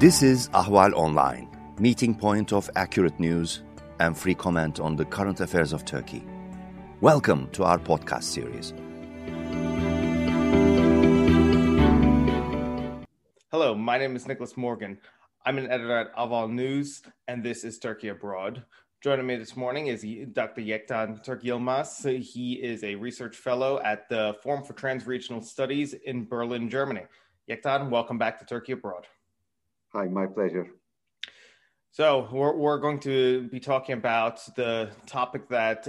This is Ahval Online, meeting point of accurate news and free comment on the current affairs of Turkey. Welcome to our podcast series. Hello, my name is Nicholas Morgan. I'm an editor at Ahval News, and this is Turkey Abroad. Joining me this morning is Dr. Yektan Türkyılmaz. He is a research fellow at the Forum for Transregional Studies in Berlin, Germany. Yektan, welcome back to Turkey Abroad. Hi, my pleasure. So, we're, we're going to be talking about the topic that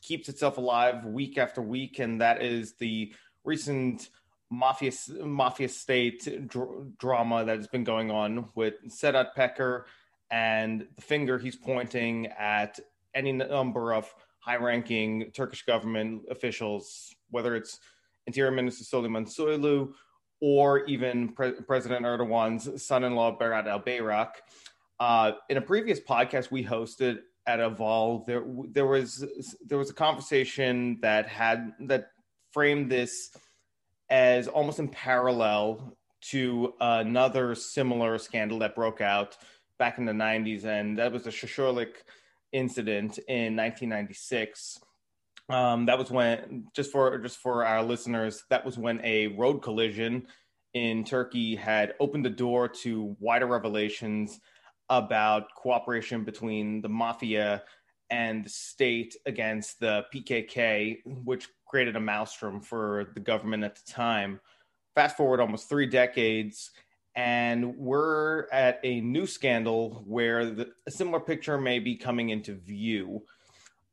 keeps itself alive week after week, and that is the recent mafia, mafia state dr- drama that has been going on with Sedat Peker and the finger he's pointing at any number of high ranking Turkish government officials, whether it's Interior Minister Süleyman Soylu or even Pre- President Erdogan's son in law, Berat Albayrak. Uh, in a previous podcast we hosted at Ahval, there, there, was, there was a conversation that had that framed this as almost in parallel to another similar scandal that broke out back in the 90s, and that was the Susurluk incident in 1996. Um, that was when, just for just for our listeners, that was when a road collision in Turkey had opened the door to wider revelations about cooperation between the mafia and the state against the PKK, which created a maelstrom for the government at the time. Fast forward almost three decades, and we're at a new scandal where the, a similar picture may be coming into view.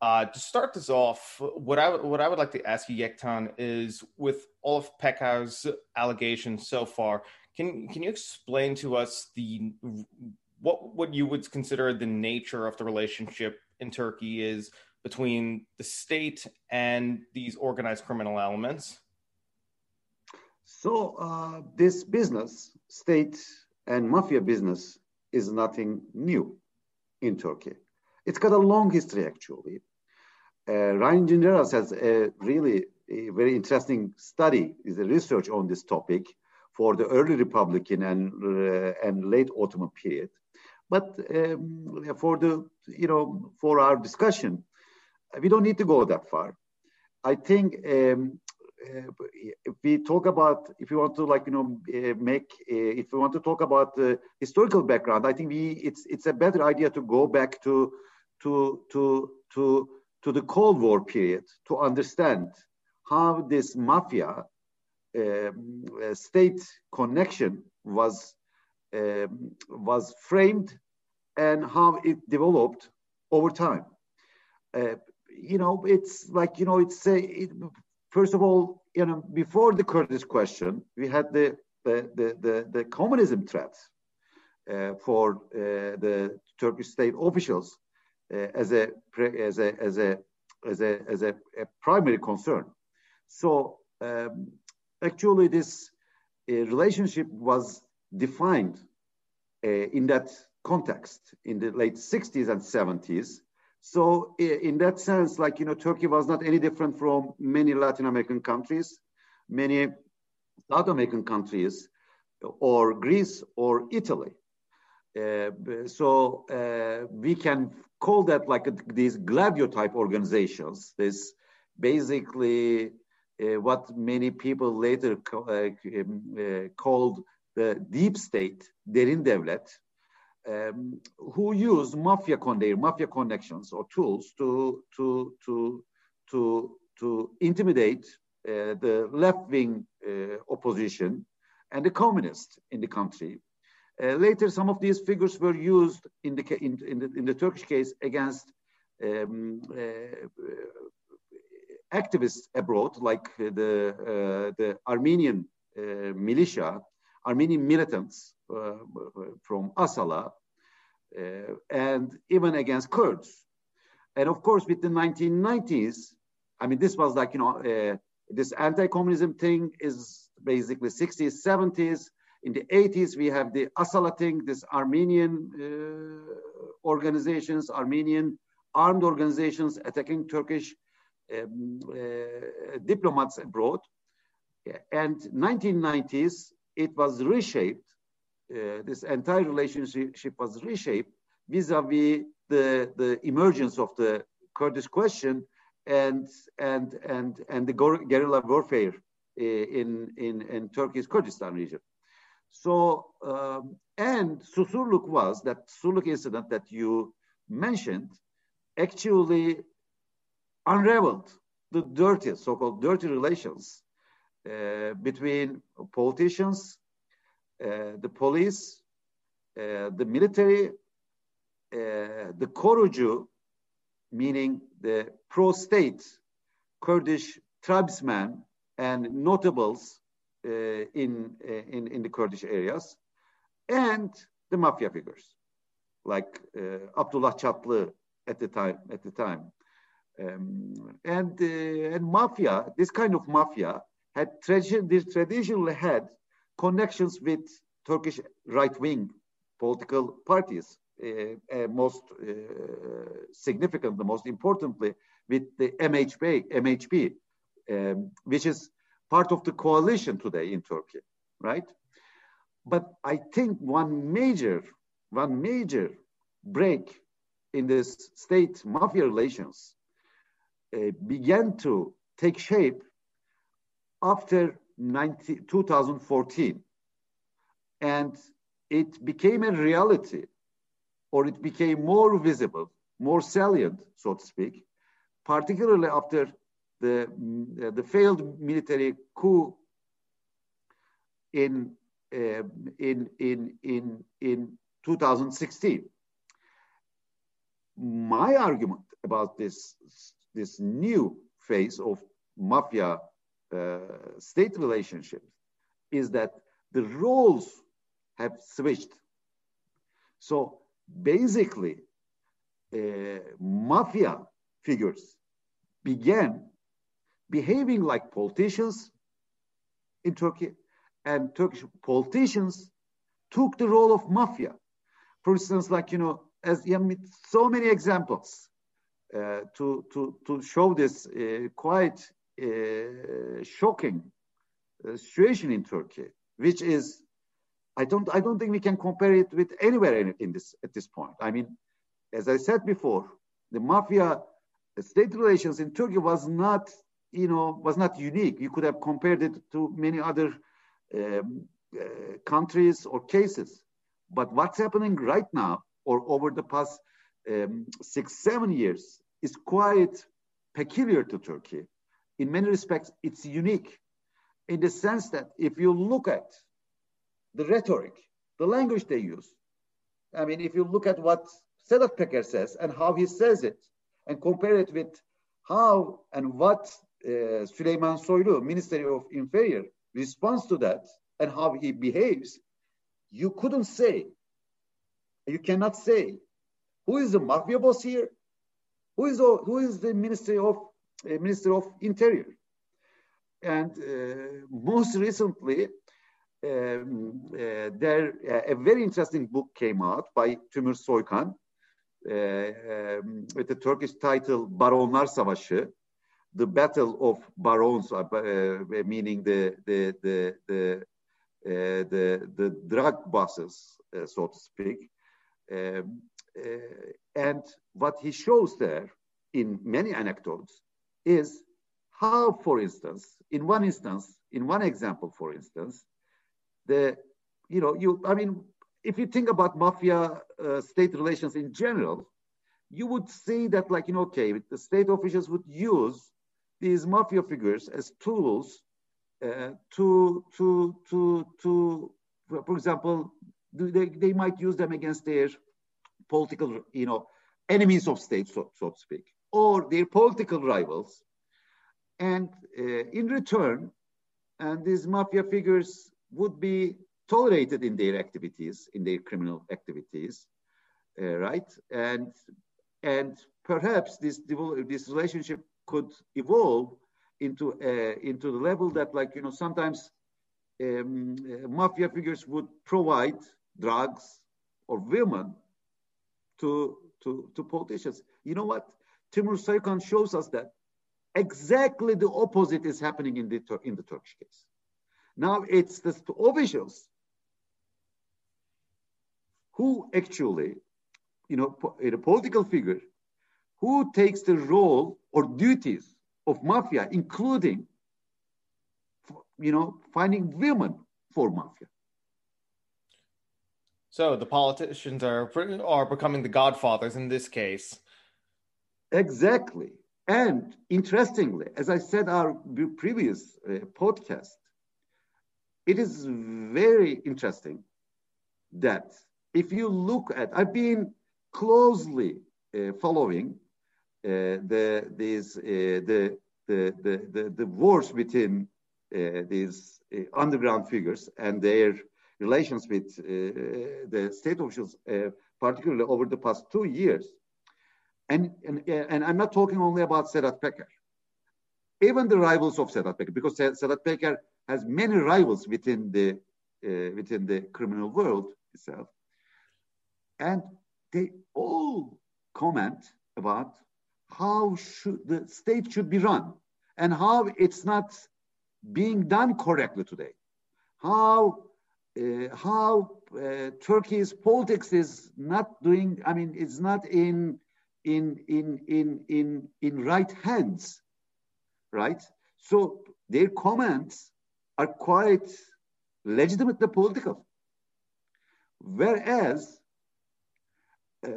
Uh, to start this off, what I what I would like to ask you, Yektan, is with all of Peker's allegations so far, can can you explain to us the what what you would consider the nature of the relationship in Turkey is between the state and these organized criminal elements? So uh, this business, state and mafia business, is nothing new in Turkey. It's got a long history, actually. Uh, Ryan Gingeras has a really a very interesting study, is a research on this topic for the early Republican and uh, and late Ottoman period. But um, for the you know for our discussion, we don't need to go that far. I think um, uh, if we talk about if we want to like you know uh, make uh, if we want to talk about the historical background i think we it's it's a better idea to go back to to to to to the cold war period to understand how this mafia um, state connection was um, was framed and how it developed over time. Uh, you know it's like you know it's a it, first of all, you know, before the Kurdish question, we had the the the the, the communism threat uh, for uh, the Turkish state officials. uh, as a as a as a as a as a, a primary concern. So um, actually, this uh, relationship was defined uh, in that context in the late 60s and 70s so in that sense, like, you know, Turkey was not any different from many Latin American countries, many South American countries, or Greece or Italy. Uh, so uh, we can call that like a, these Gladio type organizations. This basically uh, what many people later co uh, um, uh, called the deep state, derin devlet, um, who use mafia con- their mafia connections or tools to to to to to intimidate uh, the left-wing uh, opposition and the communists in the country. Uh, later, some of these figures were used in the in, in the, in the Turkish case against um, uh, activists abroad, like the uh, the Armenian uh, militia, Armenian militants uh, from Asala, uh, and even against Kurds. And of course, with the 1990s, I mean, this was like, you know, uh, this anti-communism thing is basically 60s, 70s. In the 80s, we have the Asala thing, this Armenian uh, organizations, Armenian armed organizations attacking Turkish um, uh, diplomats abroad. And 1990s, it was reshaped uh, this entire relationship was reshaped vis-a-vis the, the emergence of the Kurdish question and and and and the guerrilla warfare uh, in in in Turkey's Kurdistan region. So um, and Susurluk was that Susurluk incident that you mentioned actually unraveled the dirty, so-called dirty relations uh, between politicians, uh, the police, uh, the military, uh, the Korucu, meaning the pro-state Kurdish tribesmen and notables in, uh, in, in the Kurdish areas, and the mafia figures like Abdullah Çatlı at the time. At the time, um, and and mafia, this kind of mafia had tradition, traditionally had connections with Turkish right-wing political parties, uh, uh, most uh, significantly, most importantly, with the MHP, MHP um, which is part of the coalition today in Turkey, right? But I think one major, one major break in this state mafia relations uh, began to take shape after 19, 2014. And it became a reality, or it became more visible, more salient, so to speak, particularly after the, uh, the failed military coup in, uh, in, in, in, in 2016. My argument about this, this new phase of mafia uh, state relationships is that the roles have switched. So basically, uh, mafia figures began behaving like politicians in Turkey, and Turkish politicians took the role of mafia. For instance, like you know, as yeah, so many examples uh, to to to show this uh, quite uh, shocking uh, situation in Turkey, which is, I don't, I don't think we can compare it with anywhere in, in this at this point. I mean, as I said before, the mafia state relations in Turkey was not, you know, was not unique. You could have compared it to many other um, uh, countries or cases. But what's happening right now, or over the past um, six, seven years, is quite peculiar to Turkey in many respects, it's unique in the sense that if you look at the rhetoric, the language they use, I mean, if you look at what Sedat Peker says and how he says it, and compare it with how and what uh, Süleyman Soylu, Ministry of Interior, responds to that and how he behaves, you couldn't say, you cannot say, who is the mafia boss here? Who is, who is the Ministry of Minister of Interior. And uh, most recently, um, uh, there a very interesting book came out by Timur Soykan uh, um, with the Turkish title Baronlar Savaşı, the Battle of Barons, uh, uh, meaning the the the the uh, the, the drug bosses, so to speak. Um, and what he shows there in many anecdotes is how, for instance, in one instance, in one example, for instance, the, you know, you, I mean, if you think about mafia uh, state relations in general, you would see that, like, you know, okay, the state officials would use these mafia figures as tools uh, to, to, to, to, for example, they, they might use them against their political, you know, enemies of state, so, so to speak or their political rivals. And uh, in return, and these mafia figures would be tolerated in their activities, in their criminal activities, uh, right? And and perhaps this this relationship could evolve into uh, into the level that, like you know, sometimes um, uh, mafia figures would provide drugs or women to to to politicians. You know what? Timur Soykan shows us that exactly the opposite is happening in the, in the Turkish case. Now it's the officials who actually, you know, a political figure who takes the role or duties of mafia, including, you know, finding women for mafia. So the politicians are are becoming the godfathers in this case. Exactly. And interestingly, as I said our previous uh, podcast, it is very interesting that if you look at, I've been closely uh, following the these uh, the, the, the the the wars between uh, these uh, underground figures and their relations with the state officials, particularly over the past two years and, and, and I'm not talking only about Sedat Peker. Even the rivals of Sedat Peker, because Sedat Peker has many rivals within the uh, within the criminal world itself, and they all comment about how should the state should be run and how it's not being done correctly today. How uh, how uh, Turkey's politics is not doing. I mean, it's not in in in in in in right hands right so their comments are quite legitimately political whereas uh,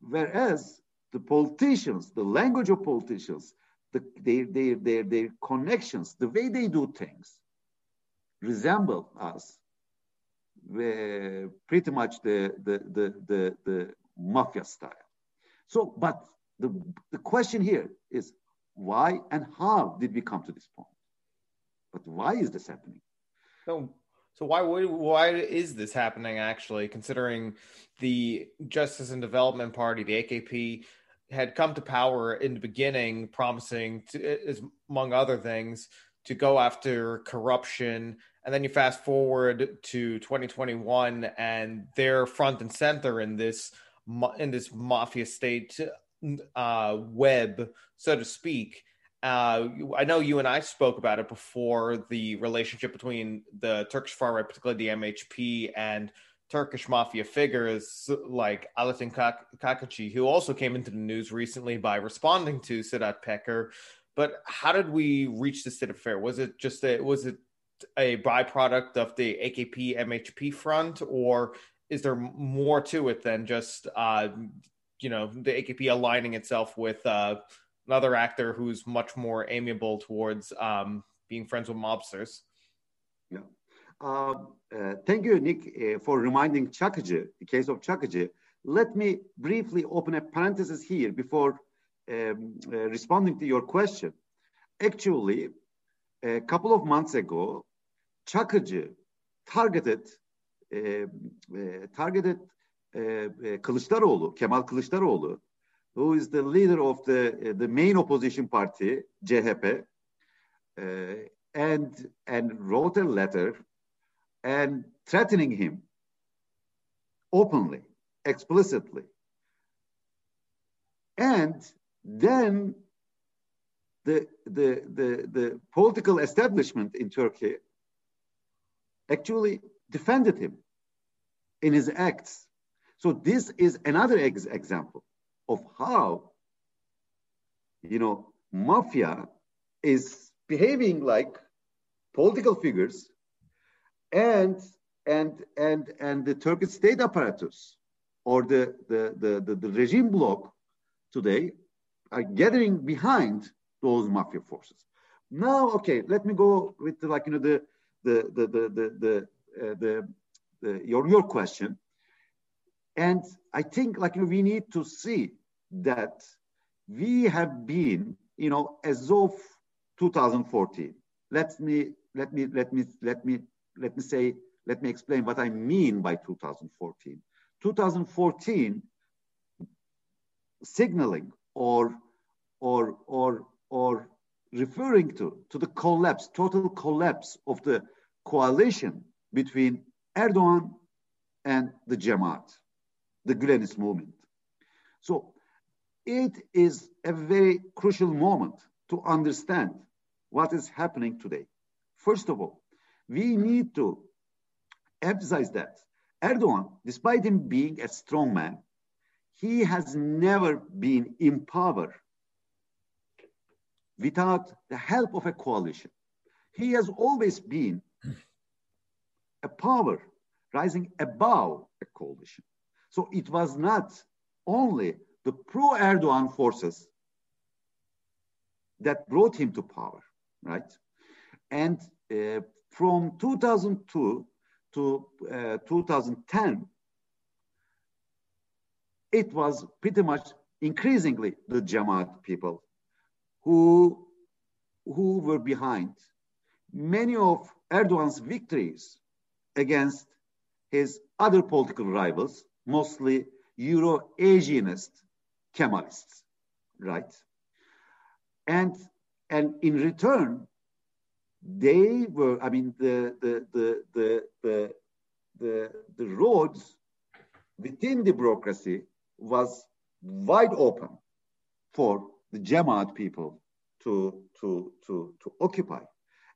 whereas the politicians the language of politicians the, their, their, their, their connections the way they do things resemble us uh, pretty much the, the, the, the, the mafia style so, but the, the question here is why and how did we come to this point? But why is this happening? So, so why why is this happening? Actually, considering the Justice and Development Party, the AKP, had come to power in the beginning, promising, to, among other things, to go after corruption. And then you fast forward to 2021, and they're front and center in this in this mafia state uh, web, so to speak. Uh, I know you and I spoke about it before the relationship between the Turkish far right, particularly the MHP, and Turkish mafia figures like Alaattin Çakıcı, who also came into the news recently by responding to Sedat Peker. But how did we reach this state of affair? Was it just a was it a byproduct of the AKP MHP front, or is there more to it than just uh, you know the AKP aligning itself with uh, another actor who's much more amiable towards um, being friends with mobsters? Yeah. Uh, uh, thank you, Nick, uh, for reminding Çakıcı, the case of Çakıcı. Let me briefly open a parenthesis here before um, uh, responding to your question. Actually, a couple of months ago, Çakıcı targeted targeted Kılıçdaroğlu, Kemal Kılıçdaroğlu, who is the leader of the the main opposition party, CHP, and and wrote a letter and threatening him openly, explicitly. And then the, the, the, the political establishment in Turkey actually defended him in his acts. So this is another ex- example of how, you know, mafia is behaving like political figures and and and and the Turkish state apparatus or the the the, the, the regime bloc today are gathering behind those mafia forces. Now, okay, let me go with the, like you know the the the the the, the uh, the, the, your, your question. And I think like you know, we need to see that we have been, you know, as of 2014. Let me let me let me let me let me say let me explain what I mean by 2014. 2014 signaling or or or or referring to to the collapse, total collapse of the coalition between Erdogan and the Jamaat, the Gülenist movement. So it is a very crucial moment to understand what is happening today. First of all, we need to emphasize that Erdogan, despite him being a strong man, he has never been in power without the help of a coalition. He has always been a power rising above a coalition. So it was not only the pro Erdogan forces that brought him to power, right? And uh, from 2002 to uh, 2010, it was pretty much increasingly the Jamaat people who, who were behind many of Erdogan's victories against his other political rivals, mostly Euro-Asianist Kemalists, right? And, and in return, they were, I mean, the, the, the, the, the, the, the roads within the bureaucracy was wide open for the Jamaat people to, to, to, to occupy.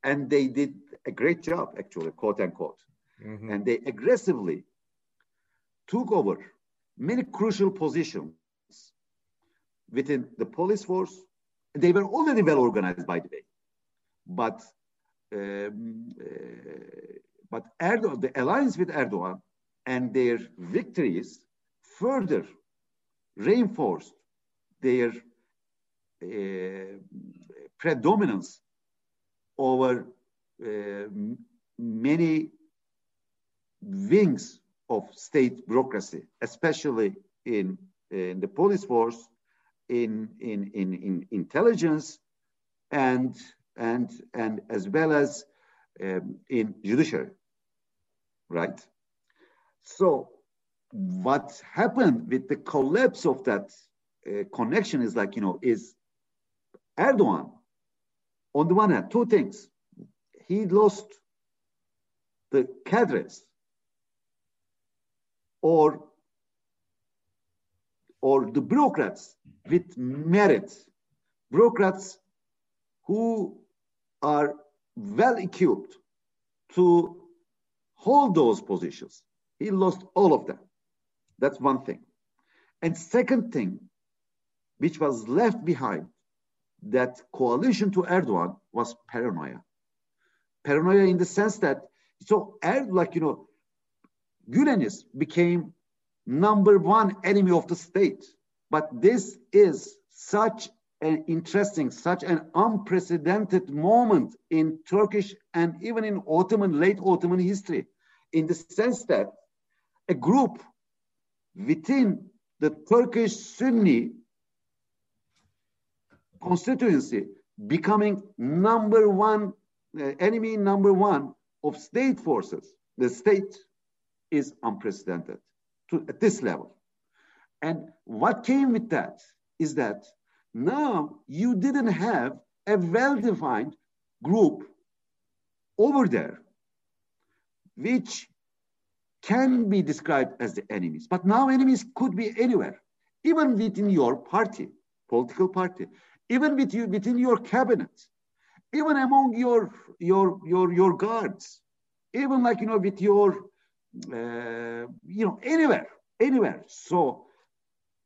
And they did a great job, actually, quote unquote. Mm-hmm. And they aggressively took over many crucial positions within the police force. They were already well organized, by the way. But but Erdogan, the alliance with Erdogan and their victories further reinforced their uh, predominance over uh, many wings of state bureaucracy, especially in, in the police force, in, in, in, in intelligence, and, and, and as well as um, in judiciary, right? So what happened with the collapse of that uh, connection is like, you know, is Erdogan, on the one hand, two things. He lost the cadres or or the bureaucrats with merit, bureaucrats who are well equipped to hold those positions. He lost all of them. That's one thing. And second thing, which was left behind, that coalition to Erdogan was paranoia. Paranoia in the sense that, so Erdogan, like, you know, Güleniz became number one enemy of the state. But this is such an interesting, such an unprecedented moment in Turkish and even in Ottoman, late Ottoman history, in the sense that a group within the Turkish Sunni constituency becoming number one, uh, enemy number one of state forces, the state is unprecedented to, at this level. And what came with that is that now you didn't have a well-defined group over there, which can be described as the enemies. But now enemies could be anywhere, even within your party, political party, even with you, within your cabinet, even among your your your your guards, even like you know with your uh, you know anywhere, anywhere. So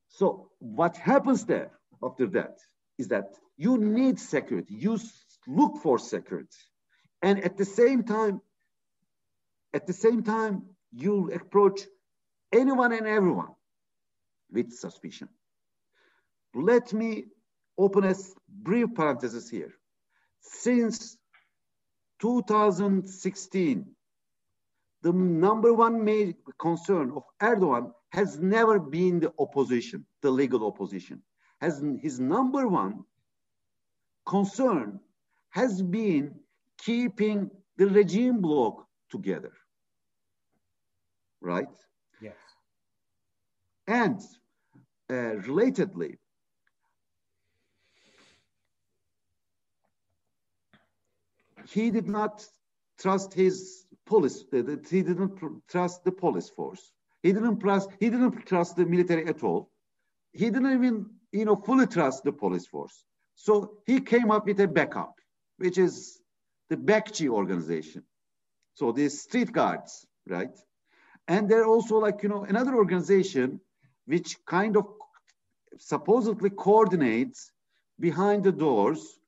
so what happens there after that is that you need security. You look for security, and at the same time, at the same time, you approach anyone and everyone with suspicion. Let me open a brief parenthesis here. Since 2016, the number one major concern of Erdogan has never been the opposition, the legal opposition. Has his number one concern has been keeping the regime bloc together. Right? Yes. And uh, relatedly, he did not trust his police. He didn't trust the police force. He didn't trust. He didn't trust the military at all. He didn't even, you know, fully trust the police force. So he came up with a backup, which is the Bekçi organization. So these street guards, right? and they're also like you know another organization which kind of supposedly coordinates behind the doors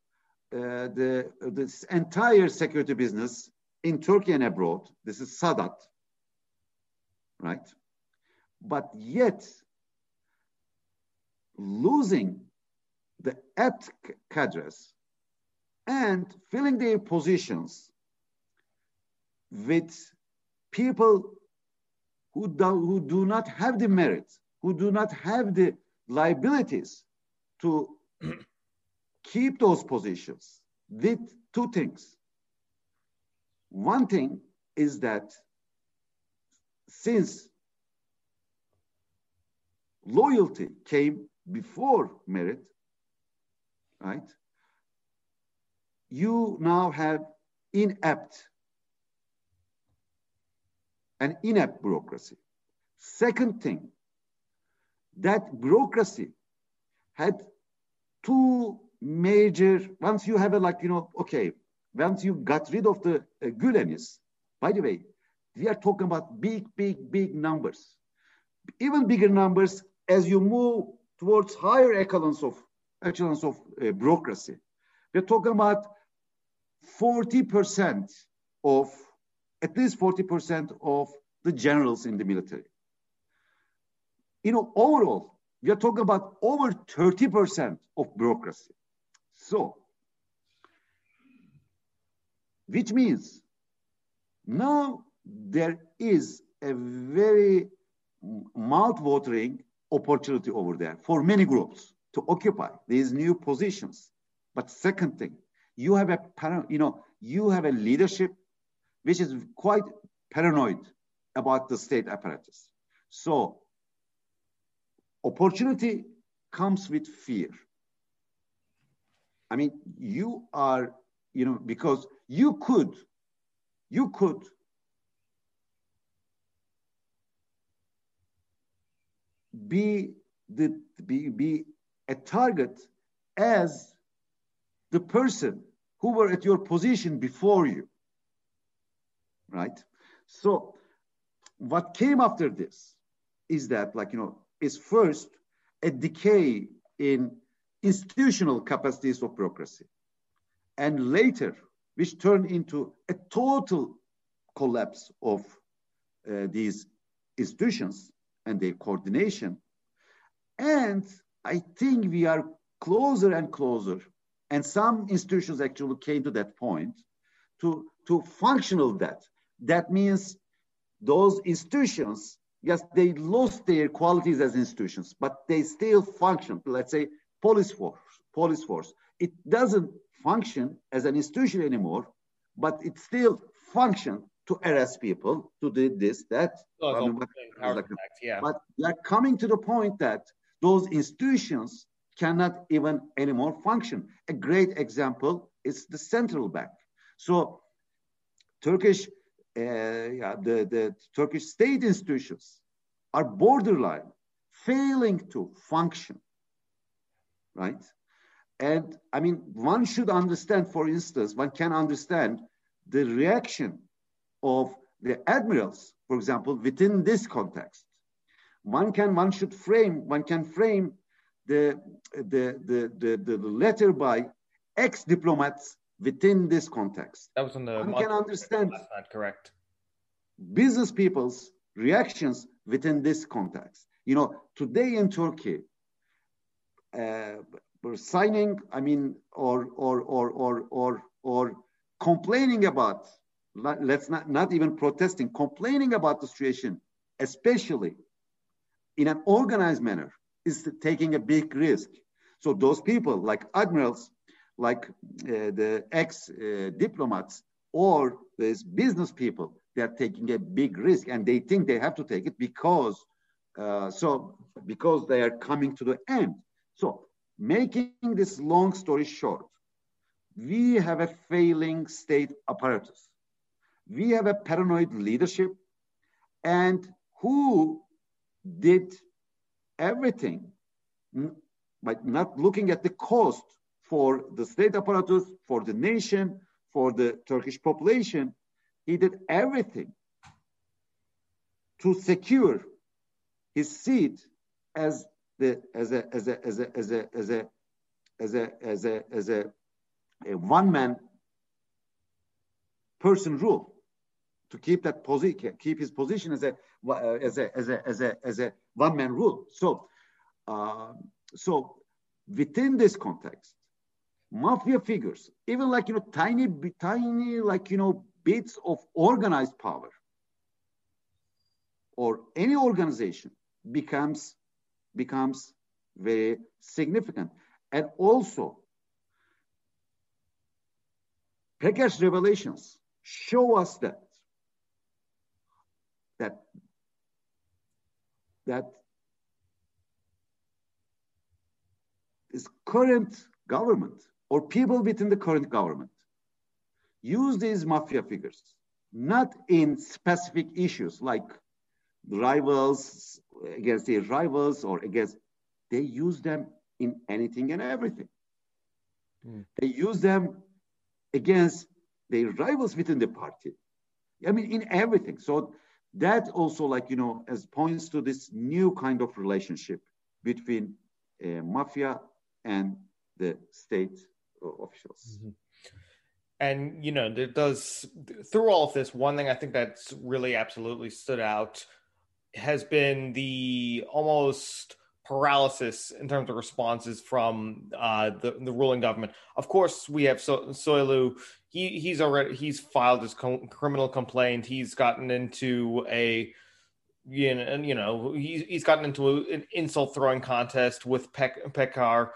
uh, the this entire security business in Turkey and abroad. This is Sadat, right? But yet, losing the apt cadres and filling their positions with people who do, who do not have the merit, who do not have the liabilities to keep those positions did two things. One thing is that since loyalty came before merit, right? You now have inept an inept bureaucracy. Second thing, that bureaucracy had two major, once you have a like, you know, okay, once you got rid of the uh, Gülenis, by the way, we are talking about big, big, big numbers. Even bigger numbers as you move towards higher echelons of echelons of uh, bureaucracy. We're talking about 40% of, at least 40% of the generals in the military. You know, overall, we are talking about over 30% of bureaucracy. So, which means now there is a very mouth-watering opportunity over there for many groups to occupy these new positions. But second thing, you have a you know you have a leadership which is quite paranoid about the state apparatus. So opportunity comes with fear. I mean, you are, you know, because you could, you could be the be, be a target as the person who were at your position before you. Right? So what came after this is that like you know is first a decay in institutional capacities of bureaucracy. And later which turned into a total collapse of uh, these institutions and their coordination. And I think we are closer and closer, and some institutions actually came to that point to, to functional debt. That means those institutions, yes, they lost their qualities as institutions, but they still function. Let's say police force, police force. It doesn't function as an institution anymore, but it still functions to arrest people, to do this, that. I mean, what, like, yeah. But they're coming to the point that those institutions cannot even anymore function. A great example is the central bank. So Turkish, uh, yeah, the, the Turkish state institutions are borderline, failing to function, right? And I mean, one should understand, for instance, one can understand the reaction of the admirals, for example, within this context. One can, one should frame, one can frame the, the, the, the, the letter by ex-diplomats within this context. That was on the one can understand not correct. Business people's reactions within this context. You know, today in Turkey, uh, we're signing, I mean, or or or or or or complaining about let's not, not even protesting, complaining about the situation, especially in an organized manner, is taking a big risk. So those people, like admirals, like uh, the ex-diplomats, uh, or these business people, they're taking a big risk, and they think they have to take it because, uh, so because they are coming to the end. So making this long story short, we have a failing state apparatus we have a paranoid leadership and who did everything by not looking at the cost for the state apparatus, for the nation, for the Turkish population. He did everything to secure his seat as the as a as a as a as a as a as a as a, as a, a one man person rule to keep that position keep his position as a as a as a as a as a one man rule so uh, so within this context mafia figures even like you know tiny tiny like you know bits of organized power or any organization becomes becomes very significant. And also, Peker's revelations show us that that that this current government or people within the current government use these mafia figures not in specific issues like rivals against their rivals or against they use them in anything and everything. Mm. they use them against their rivals within the party. I mean in everything. So that also like you know as points to this new kind of relationship between uh, mafia and the state officials mm-hmm. and you know there does through all of this one thing i think that's really absolutely stood out has been the almost paralysis in terms of responses from uh, the the ruling government. Of course, we have so- Soylu. He he's already he's filed his criminal complaint. He's gotten into a you know, you know he's he's gotten into a, an insult throwing contest with Pek- Peker.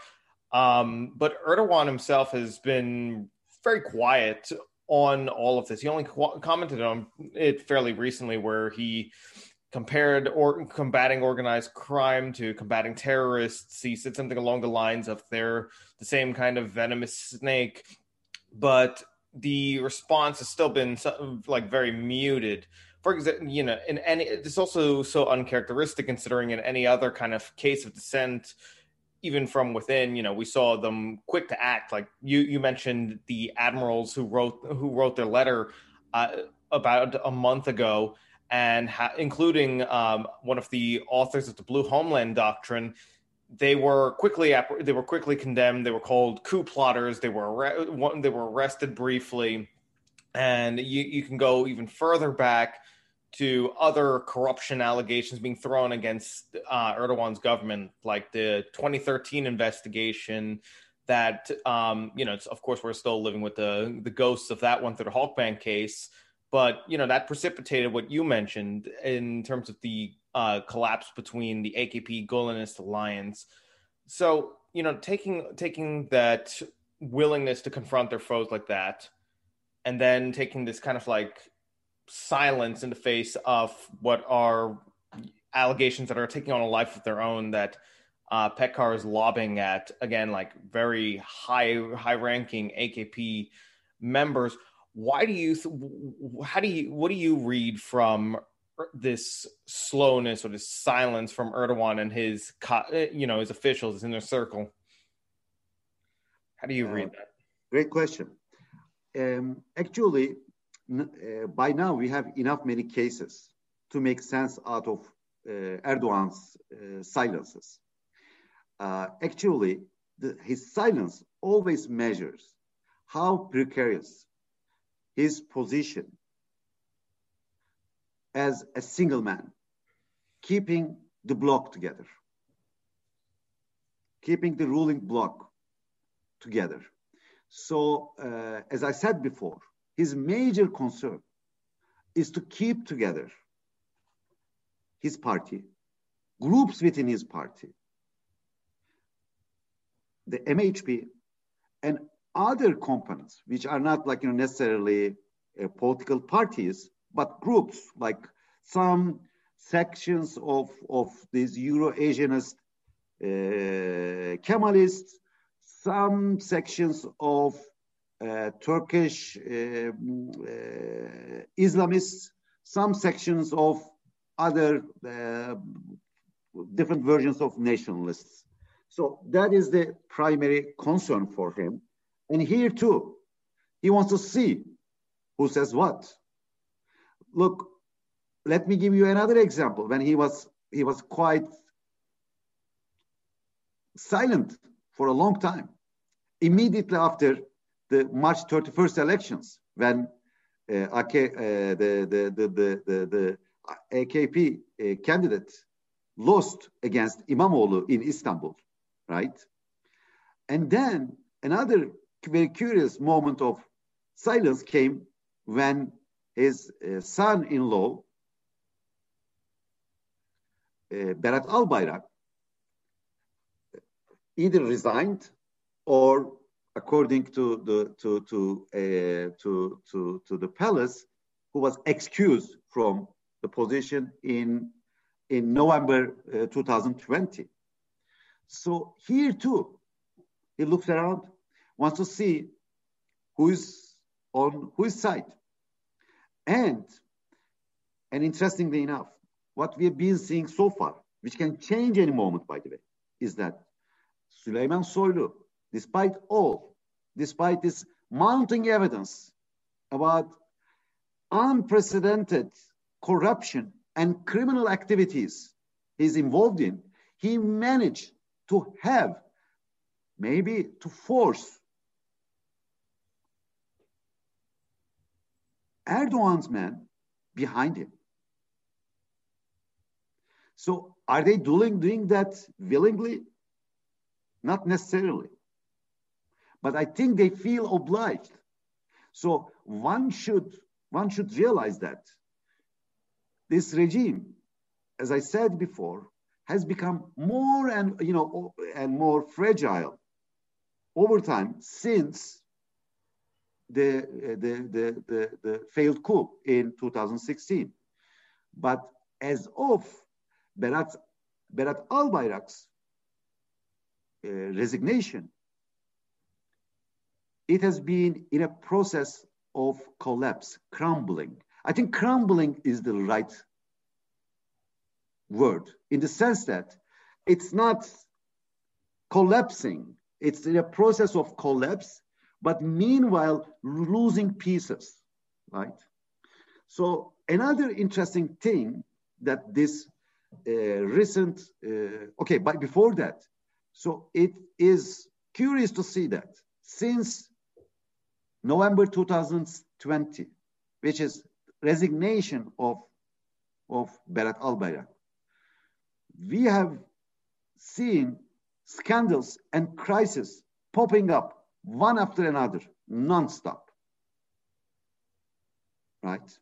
Um, but Erdogan himself has been very quiet on all of this. He only commented on it fairly recently, where he compared or combating organized crime to combating terrorists. He said something along the lines of they're the same kind of venomous snake, but the response has still been like very muted. For example, you know, in any it's also so uncharacteristic considering in any other kind of case of dissent, even from within, you know, we saw them quick to act. Like you you mentioned the admirals who wrote who wrote their letter uh, about a month ago and ha- including um, one of the authors of the Blue Homeland Doctrine, they were quickly they were quickly condemned. They were called coup plotters. They were they were arrested briefly, and you, you can go even further back to other corruption allegations being thrown against uh, Erdogan's government, like the 2013 investigation. That um, you know, of course, we're still living with the the ghosts of that one through the Halkbank case but you know that precipitated what you mentioned in terms of the uh, collapse between the AKP Gulenist alliance. So you know, taking taking that willingness to confront their foes like that, and then taking this kind of like silence in the face of what are allegations that are taking on a life of their own that uh, Peker is lobbying at again, like very high high ranking AKP members why do you how do you what do you read from this slowness or this silence from Erdogan and his eh, you know his officials in their circle? How do you read uh, that? great question. Um, actually uh, by now we have enough many cases to make sense out of uh, Erdogan's uh, silences. Uh, actually the, his silence always measures how precarious his position as a single man, keeping the block together, keeping the ruling block together. So, uh, as I said before, his major concern is to keep together his party, groups within his party, the MHP, and other components, which are not like you know necessarily uh, political parties, but groups like some sections of of these Euro-Asianist uh, Kemalists, some sections of uh, Turkish um, uh, Islamists, some sections of other uh, different versions of nationalists. So that is the primary concern for him. And here too, he wants to see who says what. Look, let me give you another example. When he was he was quite silent for a long time. Immediately after the March 31st elections, when uh, AK, uh, the, the, the, the, the, the AKP uh, candidate lost against İmamoğlu in Istanbul, right? And then another very curious moment of silence came when his uh, son-in-law, uh, Berat Albayrak, either resigned or according to the to to uh, to to to the palace, who was excused from the position in in November uh, 2020. So here too, he looks around, wants to see who is on whose side, and and interestingly enough, what we have been seeing so far, which can change any moment, by the way, is that Süleyman Soylu, despite all, despite this mounting evidence about unprecedented corruption and criminal activities he's involved in, he managed to have, maybe to force Erdogan's men behind him. So are they doing, doing that willingly? Not necessarily. But I think they feel obliged. So one should one should realize that this regime, as I said before, has become more and you know and more fragile over time since the, the, the, the, the failed coup in 2016. But as of Berat, Berat Albayrak's uh, resignation, it has been in a process of collapse, crumbling. I think crumbling is the right word in the sense that it's not collapsing, it's in a process of collapse, but meanwhile losing pieces, right? So another interesting thing that this uh, recent, uh, okay, but before that, so it is curious to see that since November 2020, which is resignation of, of Berat Albayrak, we have seen scandals and crises popping up one after another, non-stop. Right?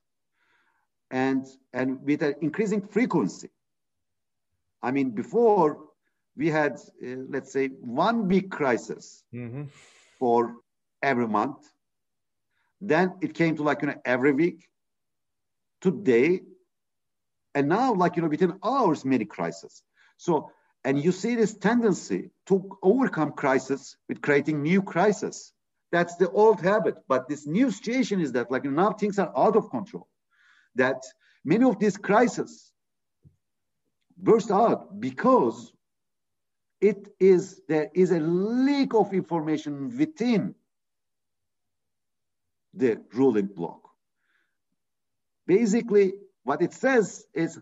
And, and with an increasing frequency. I mean, before we had, uh, let's say, one big crisis mm-hmm. for every month. Then it came to like, you know, every week. Today, and now, like, you know, within hours, many crises. So, and you see this tendency to overcome crisis with creating new crisis. That's the old habit. But this new situation is that, like, now things are out of control. That many of these crises burst out because it is there is a leak of information within the ruling bloc. Basically, what it says is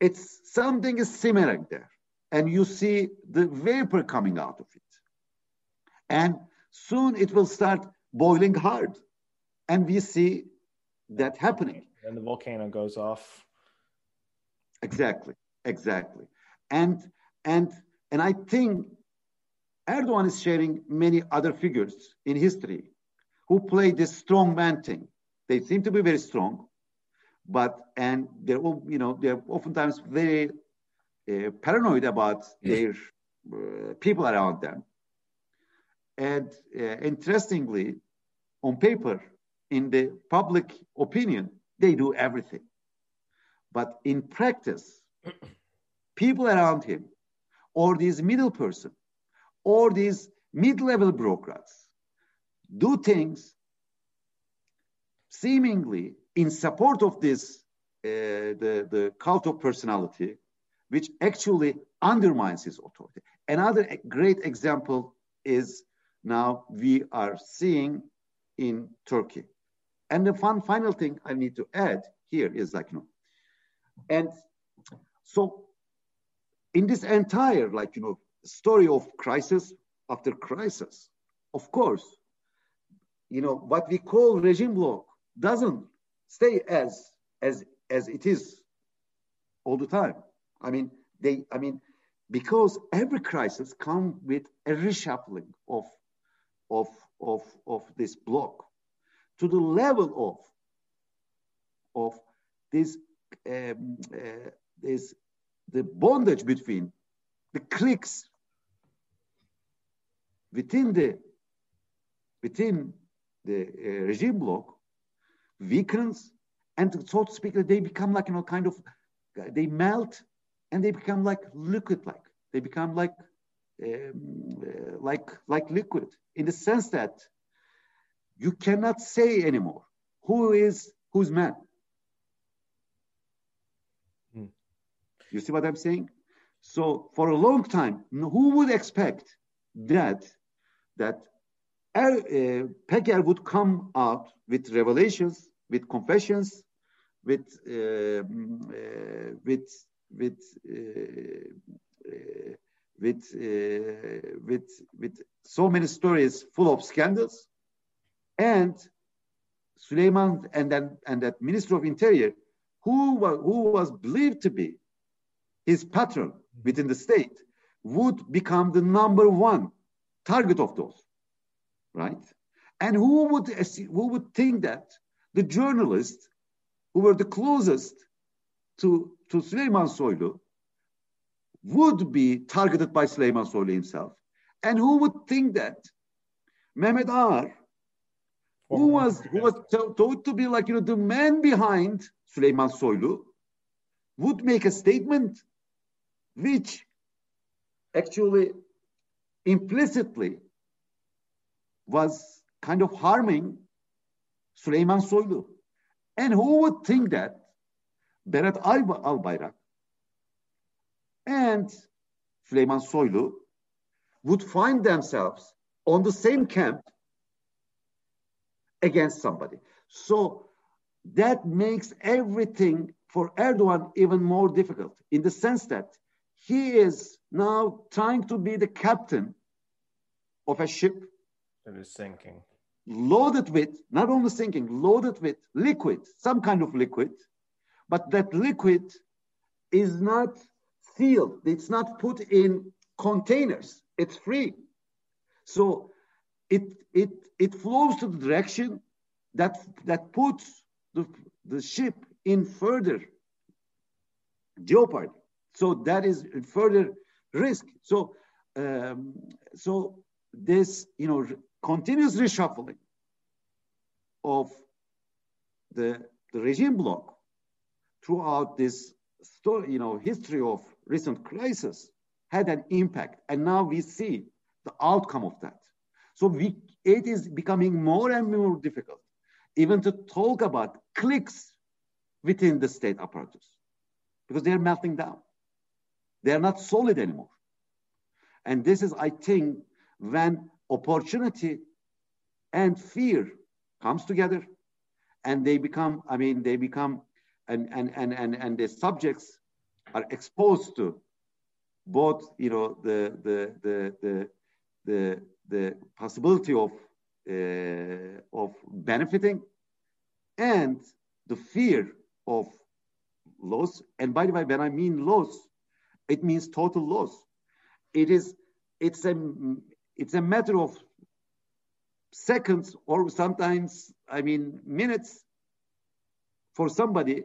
it's something is simmering there, and you see the vapor coming out of it. And soon it will start boiling hard. And we see that happening. And the volcano goes off. Exactly, exactly. And and and I think Erdogan is sharing many other figures in history who play this strong man thing. They seem to be very strong, but and they're all you know they're oftentimes very uh, paranoid about their uh, people around them. And uh, interestingly, on paper, in the public opinion, they do everything. But in practice, people around him or these middle person or these mid-level bureaucrats do things seemingly in support of this uh, the, the cult of personality which actually undermines his authority another great example is now we are seeing in turkey and the fun, final thing i need to add here is like you know And so in this entire, like, you know, story of crisis after crisis, of course, you know, what we call regime block doesn't stay as, as, as it is all the time. I mean, they, I mean, because every crisis comes with a reshuffling of, of, of, of this block to the level of, of this, um, uh, this, the bondage between the cliques within the, within the uh, regime bloc weakens and so to speak, they become like, you know, kind of, they melt and they become like liquid like they become like um, uh, like like liquid in the sense that you cannot say anymore who is who's man hmm. you see what i'm saying so for a long time who would expect that that uh, Peker would come out with revelations, with confessions, with uh, uh, with with uh, uh, with uh, with with so many stories full of scandals, and Süleyman and then and that Minister of Interior, who was who was believed to be his patron within the state, would become the number one target of those, right? And who would who would think that the journalists who were the closest to to Süleyman Soylu would be targeted by Süleyman Soylu himself. And who would think that Mehmet Ağar, who was who was thought to be like you know the man behind Süleyman Soylu, would make a statement which actually implicitly was kind of harming Süleyman Soylu. And who would think that Berat Albayrak and Süleyman Soylu would find themselves on the same camp against somebody. So that makes everything for Erdogan even more difficult in the sense that he is now trying to be the captain of a ship that is sinking, loaded with, not only sinking, loaded with liquid, some kind of liquid but that liquid is not sealed. It's not put in containers. It's free. So it it it flows to the direction that that puts the, the ship in further jeopardy. So that is further risk. So um, so this you know continuous reshuffling of the the regime bloc throughout this story, you know, history of recent crisis had an impact. And now we see the outcome of that. So we, it is becoming more and more difficult even to talk about cliques within the state apparatus because they're melting down. They're not solid anymore. And this is, I think, when opportunity and fear comes together and they become, I mean, they become and, and, and, and, and the subjects are exposed to both, you know, the, the, the, the, the, the possibility of, uh, of benefiting and the fear of loss. And by the way, when I mean loss, it means total loss. It is, it's a, it's a matter of seconds or sometimes, I mean, minutes for somebody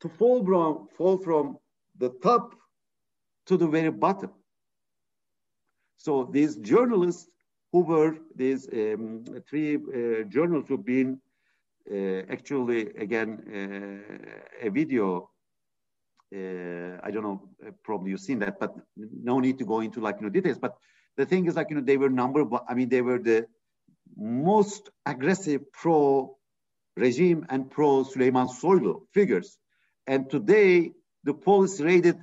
to fall from, fall from the top to the very bottom. So these journalists who were these um, three uh, journals who've been uh, actually again uh, a video. Uh, I don't know, uh, probably you've seen that, but no need to go into like you know details. But the thing is like you know they were number one. I mean they were the most aggressive pro regime and pro Süleyman Soylu figures and today, the police raided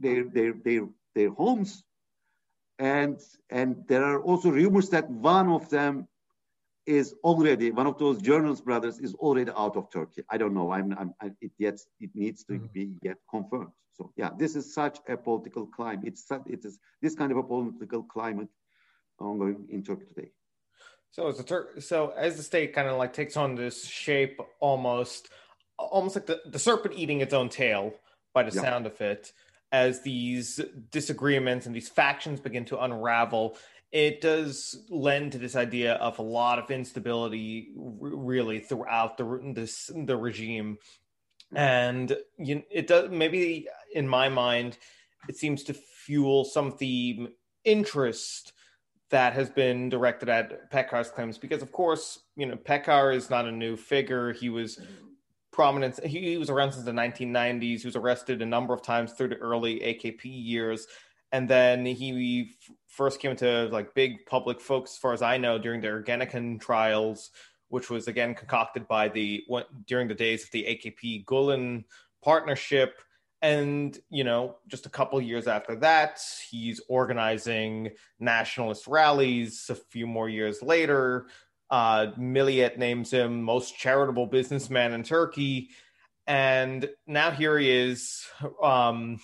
their, their, their, their homes. And, and there are also rumors that one of them is already one of those journalist brothers is already out of Turkey. I don't know. I'm, I'm I, it yet it needs to mm-hmm. be yet confirmed. So yeah, this is such a political climate. It's it is this kind of a political climate ongoing in Turkey today. So as the Tur- so as the state kind of like takes on this shape, almost almost like the, the serpent eating its own tail by the yeah. sound of it, as these disagreements and these factions begin to unravel, it does lend to this idea of a lot of instability, really throughout the this the regime, and you, it does maybe in my mind, it seems to fuel some of the interest that has been directed at Peker's claims because, of course, you know, Peker is not a new figure. He was prominent. He, he was around since the 1990s. He was arrested a number of times through the early AKP years. And then he first came into like big public focus, as far as I know, during the Ergenekon trials, which was again concocted by the during the days of the AKP Gulen partnership and you know just a couple years after that he's organizing nationalist rallies a few more years later uh, Milliyet names him most charitable businessman in Turkey, and now here he is. Um,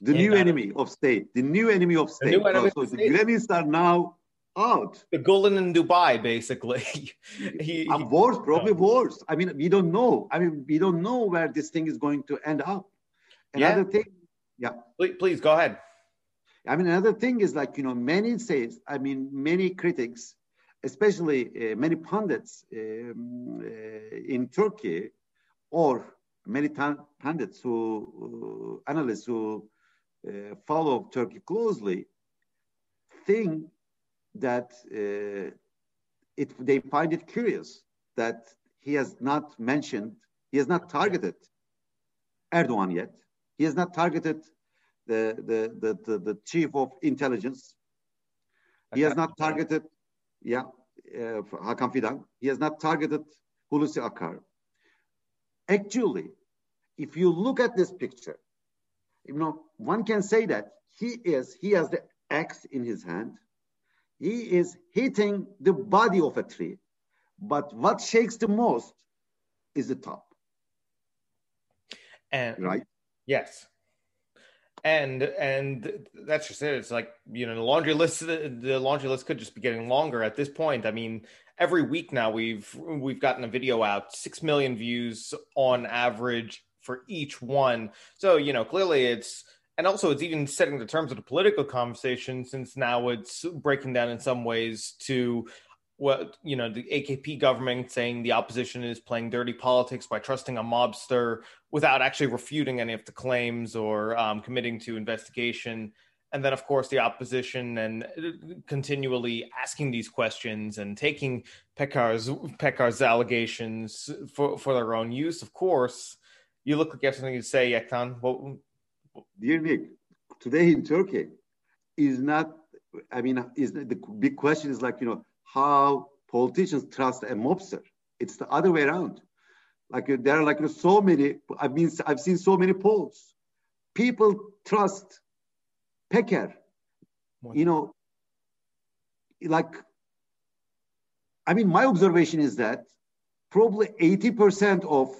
the new enemy of state. The new enemy of state. The enemy so, the Gülenists are now out. The Gulen in Dubai, basically. he, he, worse, probably worse. I mean, we don't know. I mean, we don't know where this thing is going to end up. Another yeah. thing, yeah. Please, please go ahead. I mean, another thing is like you know, many says. I mean, many critics, especially uh, many pundits um, uh, in Turkey, or many pundits who uh, analysts who uh, follow Turkey closely, think that uh, it they find it curious that he has not mentioned, he has not targeted Erdogan yet he has not targeted the, the, the, the, the chief of intelligence. He has not targeted, yeah, uh, Hakan Fidan. He has not targeted Hulusi Akar. Actually, if you look at this picture, you know, one can say that he is, he has the axe in his hand. He is hitting the body of a tree. But what shakes the most is the top. And right. Yes. And and that's just it. It's like you know the laundry list. The laundry list could just be getting longer at this point. I mean, every week now we've we've gotten a video out, six million views on average for each one. So you know clearly it's and also it's even setting the terms of the political conversation since now it's breaking down in some ways to what you know the AKP government saying the opposition is playing dirty politics by trusting a mobster without actually refuting any of the claims or um, committing to investigation, and then of course the opposition and uh, continually asking these questions and taking Peker's Peker's allegations for for their own use. Of course, you look like you have something to say, Yektan. Well, Dear Nick, today in Turkey is not. I mean, is the big question is like you know how politicians trust a mobster. It's the other way around. Like there are like so many. I've been I've seen so many polls. People trust Peker. You know, like I mean, my observation is that probably 80% of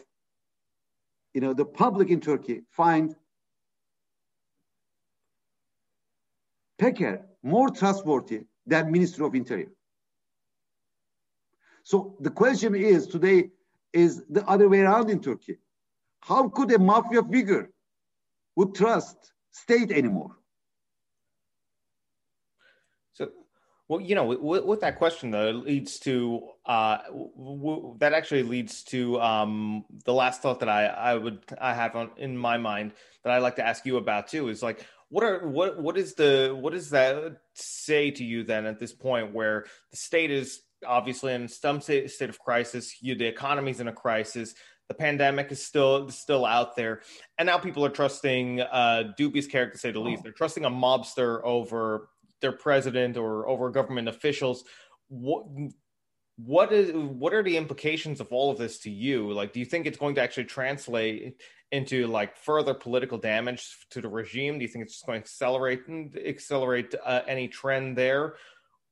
you know the public in Turkey find Peker more trustworthy than Minister of Interior. So the question is today is the other way around in Turkey. How could a mafia figure would trust state anymore? So, well, you know, with, with that question though, leads to uh, w- that actually leads to um, the last thought that I I would I have on in my mind that I like to ask you about too is like what are what what is the what does that say to you then at this point where the state is obviously in some state, state of crisis. You, the economy's in a crisis. The pandemic is still still out there, and now people are trusting uh, dubious character, to say the least. Oh. They're trusting a mobster over their president or over government officials. What what is what are the implications of all of this to you? Like, do you think it's going to actually translate into like further political damage to the regime? Do you think it's just going to accelerate accelerate uh, any trend there,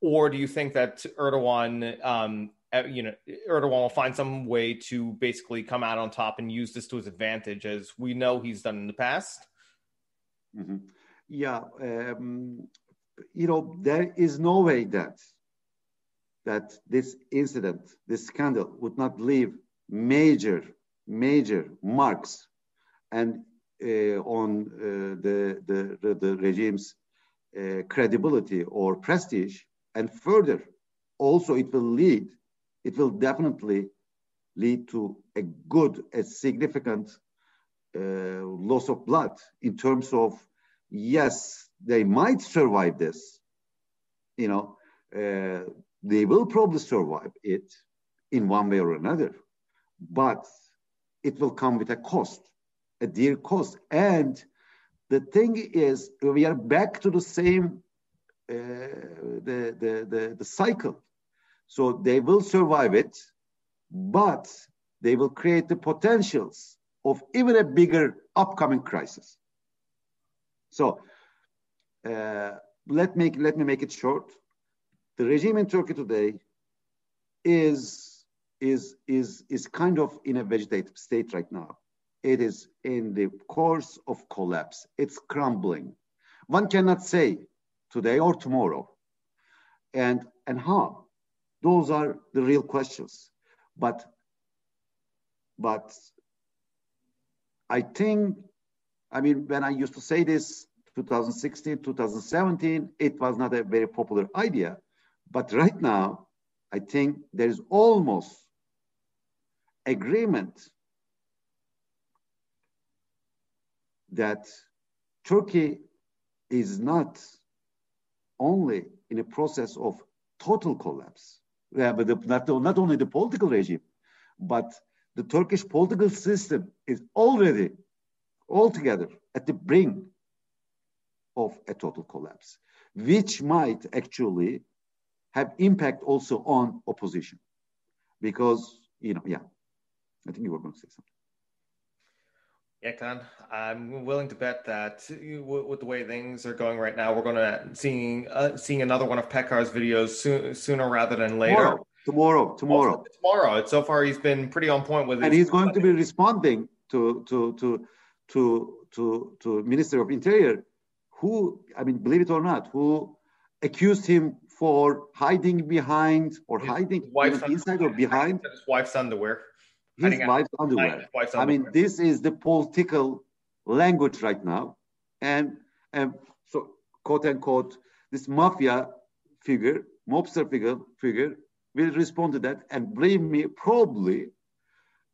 or do you think that Erdogan um, uh, you know, Erdogan will find some way to basically come out on top and use this to his advantage, as we know he's done in the past. Mm-hmm. Yeah, um, you know, there is no way that that this incident, this scandal, would not leave major, major marks and uh, on uh, the, the the regime's uh, credibility or prestige, and further, also it will lead, it will definitely lead to a good, a significant uh, loss of blood in terms of yes, they might survive this. You know, uh, they will probably survive it in one way or another, but it will come with a cost, a dear cost. And the thing is, we are back to the same the, the, the, the cycle. So they will survive it, but they will create the potentials of even a bigger upcoming crisis. So uh, let make let me make it short. The regime in Turkey today is is is is kind of in a vegetative state right now. It is in the course of collapse. It's crumbling. One cannot say today or tomorrow, and and how. Those are the real questions. But but I think I mean, when I used to say this 2016, 2017, it was not a very popular idea. But right now, I think there is almost agreement that Turkey is not only in a process of total collapse, yeah, but the, not, not only the political regime, but the Turkish political system is already altogether at the brink of a total collapse, which might actually have impact also on opposition. Because, you know, yeah, I think you were going to say something. Yeah, Kaan, I'm willing to bet that with the way things are going right now, we're going to seeing uh, seeing another one of Peker's videos soon, sooner rather than later. Tomorrow, tomorrow, tomorrow. Also, tomorrow. So far, he's been pretty on point with. it. And he's going to be responding to to to to to to Minister of Interior, who I mean, believe it or not, who accused him for hiding behind or his hiding inside or behind his wife's underwear. His wife's underwear. Wife's underwear. I mean, this is the political language right now, and and so quote unquote, this mafia figure, mobster figure, figure will respond to that, and believe me, probably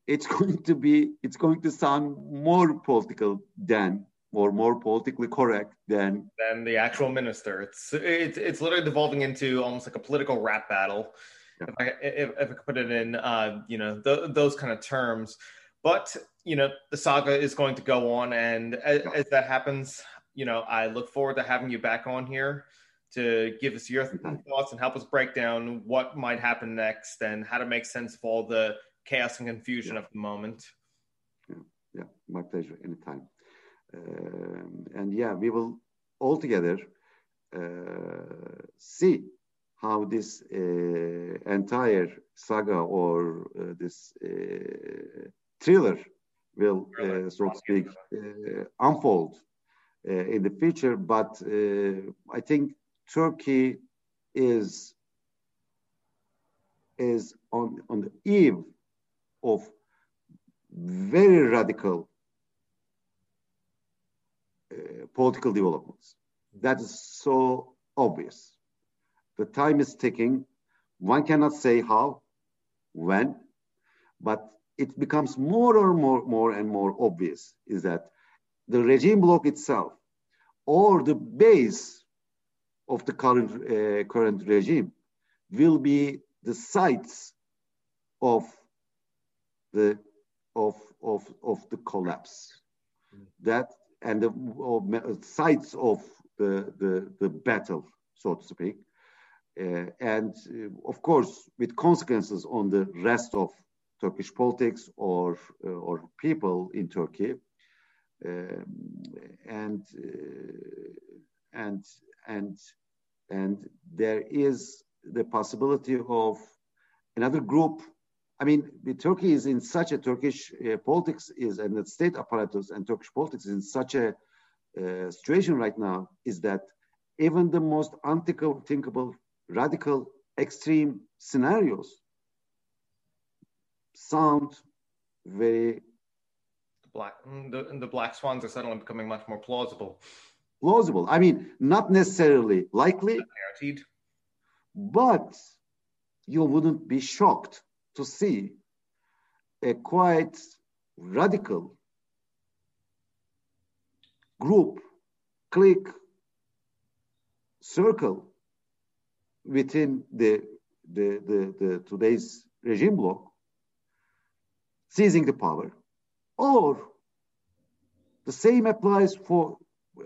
it's going to be it's going to sound more political than or more politically correct than than the actual minister. It's it's it's literally devolving into almost like a political rap battle. Yeah. If, I, if, if I could put it in, uh, you know, th- those kind of terms. But you know, the saga is going to go on, and as, yeah. as, that happens, you know, I look forward to having you back on here to give us your thoughts and help us break down what might happen next and how to make sense of all the chaos and confusion yeah. of the moment. Yeah, yeah, my pleasure. Anytime. Um, and yeah, we will all together uh, see how this uh, entire saga or uh, this uh, thriller will, uh, so to speak, uh, unfold in the future. But I think Turkey is is on on the eve of very radical uh, political developments. That is so obvious. The time is ticking. One cannot say how, when, but it becomes more and more, more and more obvious is that the regime bloc itself or the base of the current uh, current regime will be the sites of the of of of the collapse. That and the sites of the, the the battle, so to speak, uh, and uh, of course with consequences on the rest of Turkish politics or uh, or people in Turkey, um, and uh, and and and there is the possibility of another group. I mean, Turkey is in such a Turkish uh, politics is and the state apparatus and Turkish politics is in such a uh, situation right now is that even the most unthinkable, radical, extreme scenarios sound very the black the, the black swans are suddenly becoming much more plausible. Plausible. I mean not necessarily likely guaranteed. but you wouldn't be shocked to see a quite radical group clique circle within the, the, the, the today's regime bloc seizing the power or the same applies for uh,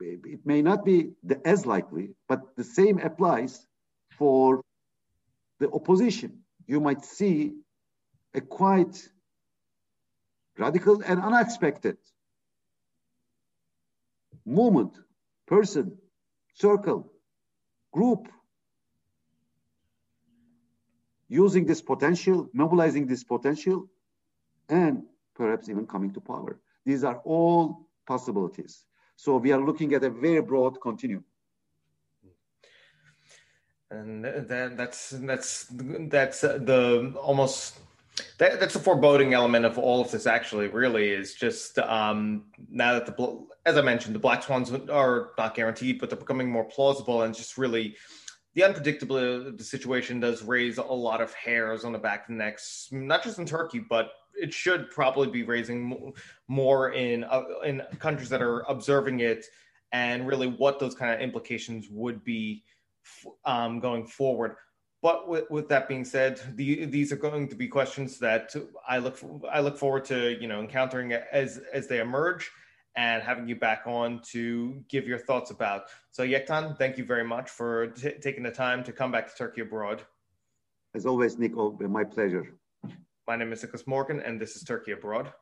it may not be the, as likely but the same applies for the opposition. You might see a quite radical and unexpected movement person circle, group, using this potential, mobilizing this potential, and perhaps even coming to power. These are all possibilities. So we are looking at a very broad continuum. And then that's that's that's the almost that, that's the foreboding element of all of this. Actually, really is just um, now that the as I mentioned, the black swans are not guaranteed, but they're becoming more plausible, and just really the unpredictability of the situation does raise a lot of hairs on the back of the necks, not just in Turkey, but it should probably be raising more in uh, in countries that are observing it, and really what those kind of implications would be um, going forward. But with, with that being said, the, these are going to be questions that I look I look forward to you know encountering as as they emerge and having you back on to give your thoughts about. So Yektan, thank you very much for t- taking the time to come back to Turkey Abroad. As always, Nico, my pleasure. My name is Nicholas Morgan, and this is Turkey Abroad.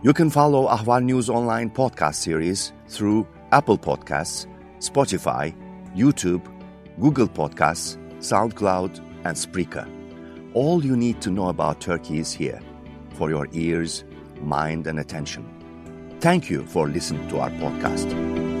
You can follow Ahval News Online podcast series through Apple Podcasts, Spotify, YouTube, Google Podcasts, SoundCloud, and Spreaker. All you need to know about Turkey is here for your ears, mind, and attention. Thank you for listening to our podcast.